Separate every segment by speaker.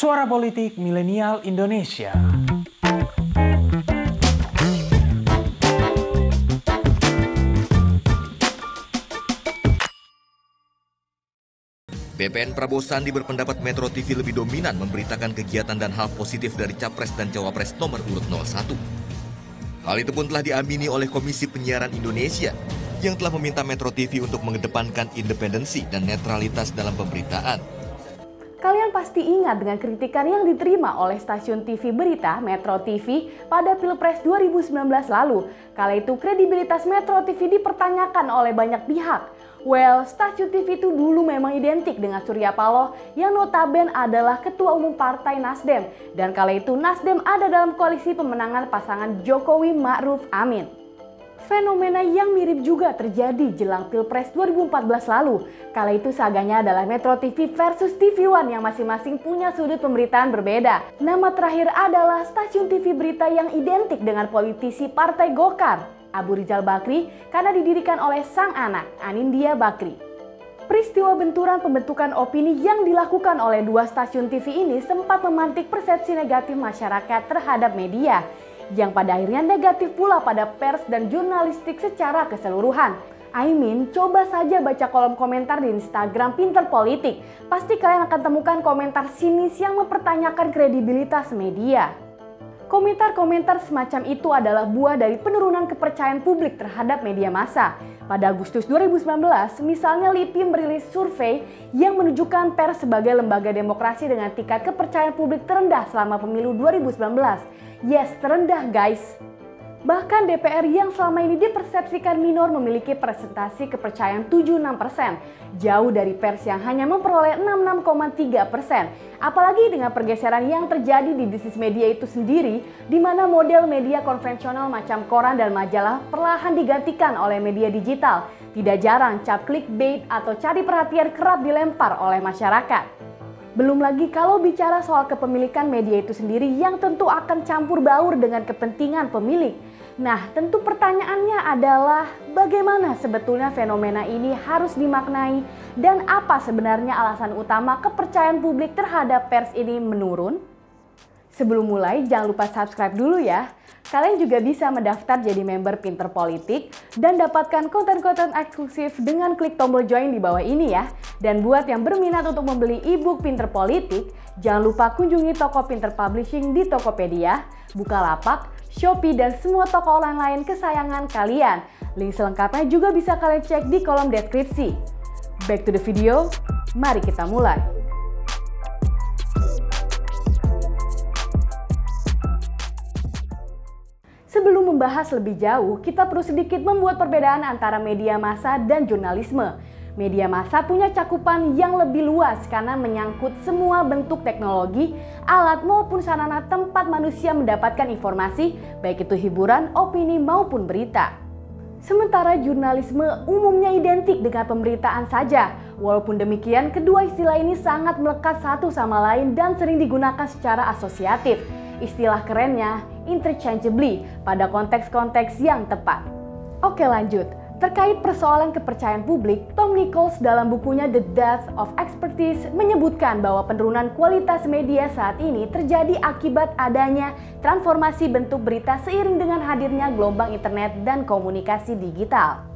Speaker 1: Suara Politik Milenial Indonesia.
Speaker 2: BPN Prabowo Sandi berpendapat Metro TV lebih dominan memberitakan kegiatan dan hal positif dari Capres dan Cawapres nomor urut 01. Hal itu pun telah diamini oleh Komisi Penyiaran Indonesia yang telah meminta Metro TV untuk mengedepankan independensi dan netralitas dalam pemberitaan.
Speaker 3: Kalian pasti ingat dengan kritikan yang diterima oleh stasiun TV berita Metro TV pada Pilpres 2019 lalu. Kala itu kredibilitas Metro TV dipertanyakan oleh banyak pihak. Well, stasiun TV itu dulu memang identik dengan Surya Paloh yang notaben adalah ketua umum partai Nasdem. Dan kala itu Nasdem ada dalam koalisi pemenangan pasangan Jokowi Ma'ruf Amin. Fenomena yang mirip juga terjadi jelang Pilpres 2014 lalu. Kala itu saganya adalah Metro TV versus TV One yang masing-masing punya sudut pemberitaan berbeda. Nama terakhir adalah stasiun TV berita yang identik dengan politisi Partai Golkar. Abu Rizal Bakri karena didirikan oleh sang anak, Anindya Bakri. Peristiwa benturan pembentukan opini yang dilakukan oleh dua stasiun TV ini sempat memantik persepsi negatif masyarakat terhadap media, yang pada akhirnya negatif pula pada pers dan jurnalistik secara keseluruhan. I mean, coba saja baca kolom komentar di Instagram Pinter Politik. Pasti kalian akan temukan komentar sinis yang mempertanyakan kredibilitas media. Komentar-komentar semacam itu adalah buah dari penurunan kepercayaan publik terhadap media massa. Pada Agustus 2019, misalnya LIPI merilis survei yang menunjukkan pers sebagai lembaga demokrasi dengan tingkat kepercayaan publik terendah selama pemilu 2019. Yes, terendah guys. Bahkan DPR yang selama ini dipersepsikan minor memiliki presentasi kepercayaan 76%, jauh dari pers yang hanya memperoleh 66,3%. Apalagi dengan pergeseran yang terjadi di bisnis media itu sendiri, di mana model media konvensional macam koran dan majalah perlahan digantikan oleh media digital. Tidak jarang cap clickbait atau cari perhatian kerap dilempar oleh masyarakat. Belum lagi kalau bicara soal kepemilikan media itu sendiri yang tentu akan campur baur dengan kepentingan pemilik. Nah, tentu pertanyaannya adalah bagaimana sebetulnya fenomena ini harus dimaknai dan apa sebenarnya alasan utama kepercayaan publik terhadap pers ini menurun? Sebelum mulai, jangan lupa subscribe dulu ya. Kalian juga bisa mendaftar jadi member Pinter Politik dan dapatkan konten-konten eksklusif dengan klik tombol join di bawah ini ya. Dan buat yang berminat untuk membeli e-book Pinter Politik, jangan lupa kunjungi toko Pinter Publishing di Tokopedia, Bukalapak, Shopee, dan semua toko online lain kesayangan kalian. Link selengkapnya juga bisa kalian cek di kolom deskripsi. Back to the video, mari kita mulai. Sebelum membahas lebih jauh, kita perlu sedikit membuat perbedaan antara media massa dan jurnalisme. Media massa punya cakupan yang lebih luas karena menyangkut semua bentuk teknologi, alat maupun sarana tempat manusia mendapatkan informasi, baik itu hiburan, opini maupun berita. Sementara jurnalisme umumnya identik dengan pemberitaan saja. Walaupun demikian, kedua istilah ini sangat melekat satu sama lain dan sering digunakan secara asosiatif. Istilah kerennya interchangeably pada konteks-konteks yang tepat. Oke lanjut, Terkait persoalan kepercayaan publik, Tom Nichols dalam bukunya The Death of Expertise menyebutkan bahwa penurunan kualitas media saat ini terjadi akibat adanya transformasi bentuk berita seiring dengan hadirnya gelombang internet dan komunikasi digital.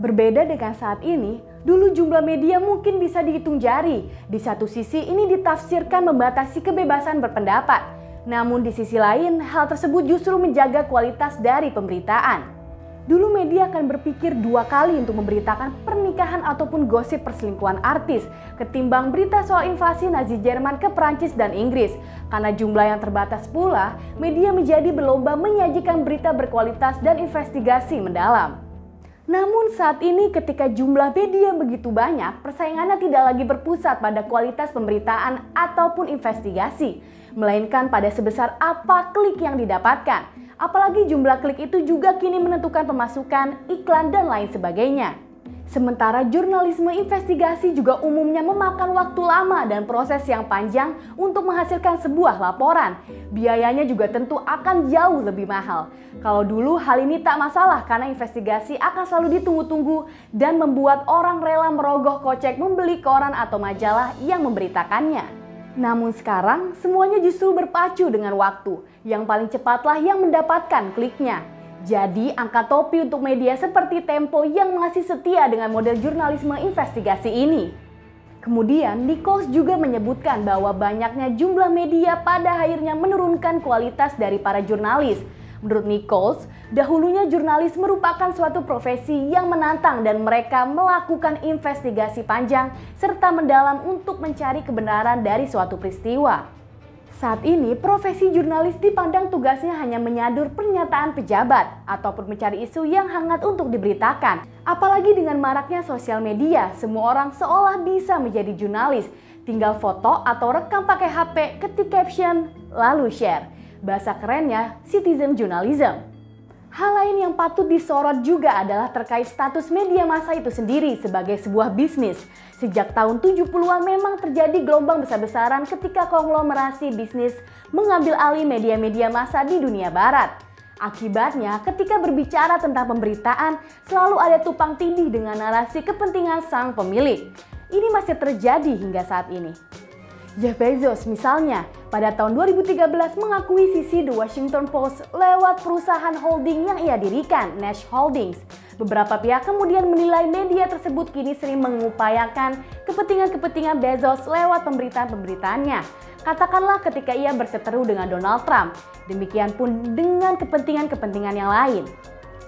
Speaker 3: Berbeda dengan saat ini, dulu jumlah media mungkin bisa dihitung jari. Di satu sisi ini ditafsirkan membatasi kebebasan berpendapat. Namun di sisi lain, hal tersebut justru menjaga kualitas dari pemberitaan. Dulu media akan berpikir dua kali untuk memberitakan pernikahan ataupun gosip perselingkuhan artis ketimbang berita soal invasi Nazi Jerman ke Prancis dan Inggris. Karena jumlah yang terbatas pula, media menjadi berlomba menyajikan berita berkualitas dan investigasi mendalam. Namun saat ini ketika jumlah media begitu banyak, persaingannya tidak lagi berpusat pada kualitas pemberitaan ataupun investigasi, melainkan pada sebesar apa klik yang didapatkan. Apalagi jumlah klik itu juga kini menentukan pemasukan, iklan, dan lain sebagainya. Sementara jurnalisme investigasi juga umumnya memakan waktu lama dan proses yang panjang untuk menghasilkan sebuah laporan. Biayanya juga tentu akan jauh lebih mahal. Kalau dulu hal ini tak masalah karena investigasi akan selalu ditunggu-tunggu dan membuat orang rela merogoh kocek membeli koran atau majalah yang memberitakannya. Namun sekarang semuanya justru berpacu dengan waktu. Yang paling cepatlah yang mendapatkan kliknya. Jadi angkat topi untuk media seperti Tempo yang masih setia dengan model jurnalisme investigasi ini. Kemudian Nichols juga menyebutkan bahwa banyaknya jumlah media pada akhirnya menurunkan kualitas dari para jurnalis. Menurut Nichols, dahulunya jurnalis merupakan suatu profesi yang menantang dan mereka melakukan investigasi panjang serta mendalam untuk mencari kebenaran dari suatu peristiwa. Saat ini, profesi jurnalis dipandang tugasnya hanya menyadur pernyataan pejabat ataupun mencari isu yang hangat untuk diberitakan. Apalagi dengan maraknya sosial media, semua orang seolah bisa menjadi jurnalis. Tinggal foto atau rekam pakai HP, ketik caption, lalu share. Bahasa kerennya, citizen journalism. Hal lain yang patut disorot juga adalah terkait status media massa itu sendiri sebagai sebuah bisnis. Sejak tahun 70-an memang terjadi gelombang besar-besaran ketika konglomerasi bisnis mengambil alih media-media massa di dunia barat. Akibatnya, ketika berbicara tentang pemberitaan, selalu ada tupang tindih dengan narasi kepentingan sang pemilik. Ini masih terjadi hingga saat ini. Jeff Bezos misalnya pada tahun 2013 mengakui sisi The Washington Post lewat perusahaan holding yang ia dirikan, Nash Holdings. Beberapa pihak kemudian menilai media tersebut kini sering mengupayakan kepentingan-kepentingan Bezos lewat pemberitaan-pemberitaannya. Katakanlah ketika ia berseteru dengan Donald Trump, demikian pun dengan kepentingan-kepentingan yang lain.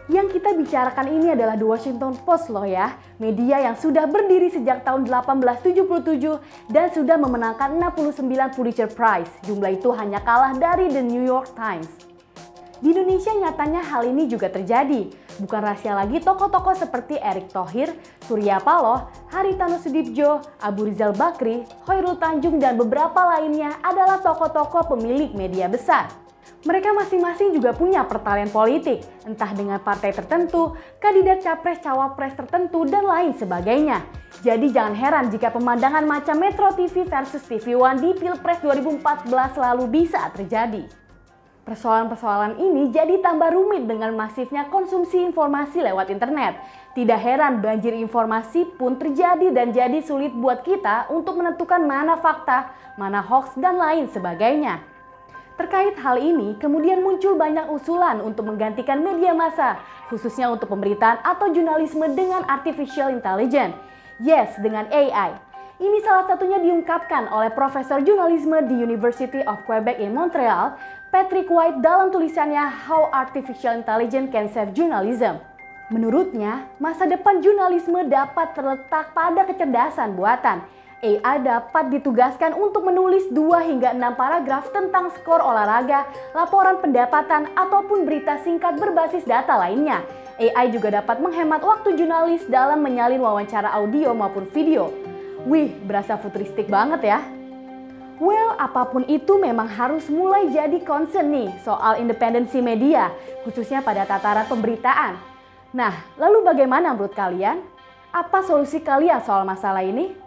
Speaker 3: Yang kita bicarakan ini adalah The Washington Post loh ya, media yang sudah berdiri sejak tahun 1877 dan sudah memenangkan 69 Pulitzer Prize. Jumlah itu hanya kalah dari The New York Times. Di Indonesia nyatanya hal ini juga terjadi. Bukan rahasia lagi tokoh-tokoh seperti Erick Thohir, Surya Paloh, Haritano Sudibjo, Abu Rizal Bakri, Hoirul Tanjung, dan beberapa lainnya adalah tokoh-tokoh pemilik media besar. Mereka masing-masing juga punya pertalian politik, entah dengan partai tertentu, kandidat capres-cawapres tertentu, dan lain sebagainya. Jadi jangan heran jika pemandangan macam Metro TV versus TV One di Pilpres 2014 lalu bisa terjadi. Persoalan-persoalan ini jadi tambah rumit dengan masifnya konsumsi informasi lewat internet. Tidak heran banjir informasi pun terjadi dan jadi sulit buat kita untuk menentukan mana fakta, mana hoax, dan lain sebagainya. Terkait hal ini, kemudian muncul banyak usulan untuk menggantikan media massa, khususnya untuk pemberitaan atau jurnalisme dengan artificial intelligence. Yes, dengan AI. Ini salah satunya diungkapkan oleh Profesor Jurnalisme di University of Quebec in Montreal, Patrick White dalam tulisannya How Artificial Intelligence Can Save Journalism. Menurutnya, masa depan jurnalisme dapat terletak pada kecerdasan buatan, AI dapat ditugaskan untuk menulis 2 hingga 6 paragraf tentang skor olahraga, laporan pendapatan, ataupun berita singkat berbasis data lainnya. AI juga dapat menghemat waktu jurnalis dalam menyalin wawancara audio maupun video. Wih, berasa futuristik banget ya. Well, apa pun itu memang harus mulai jadi concern nih soal independensi media, khususnya pada tataran pemberitaan. Nah, lalu bagaimana menurut kalian? Apa solusi kalian soal masalah ini?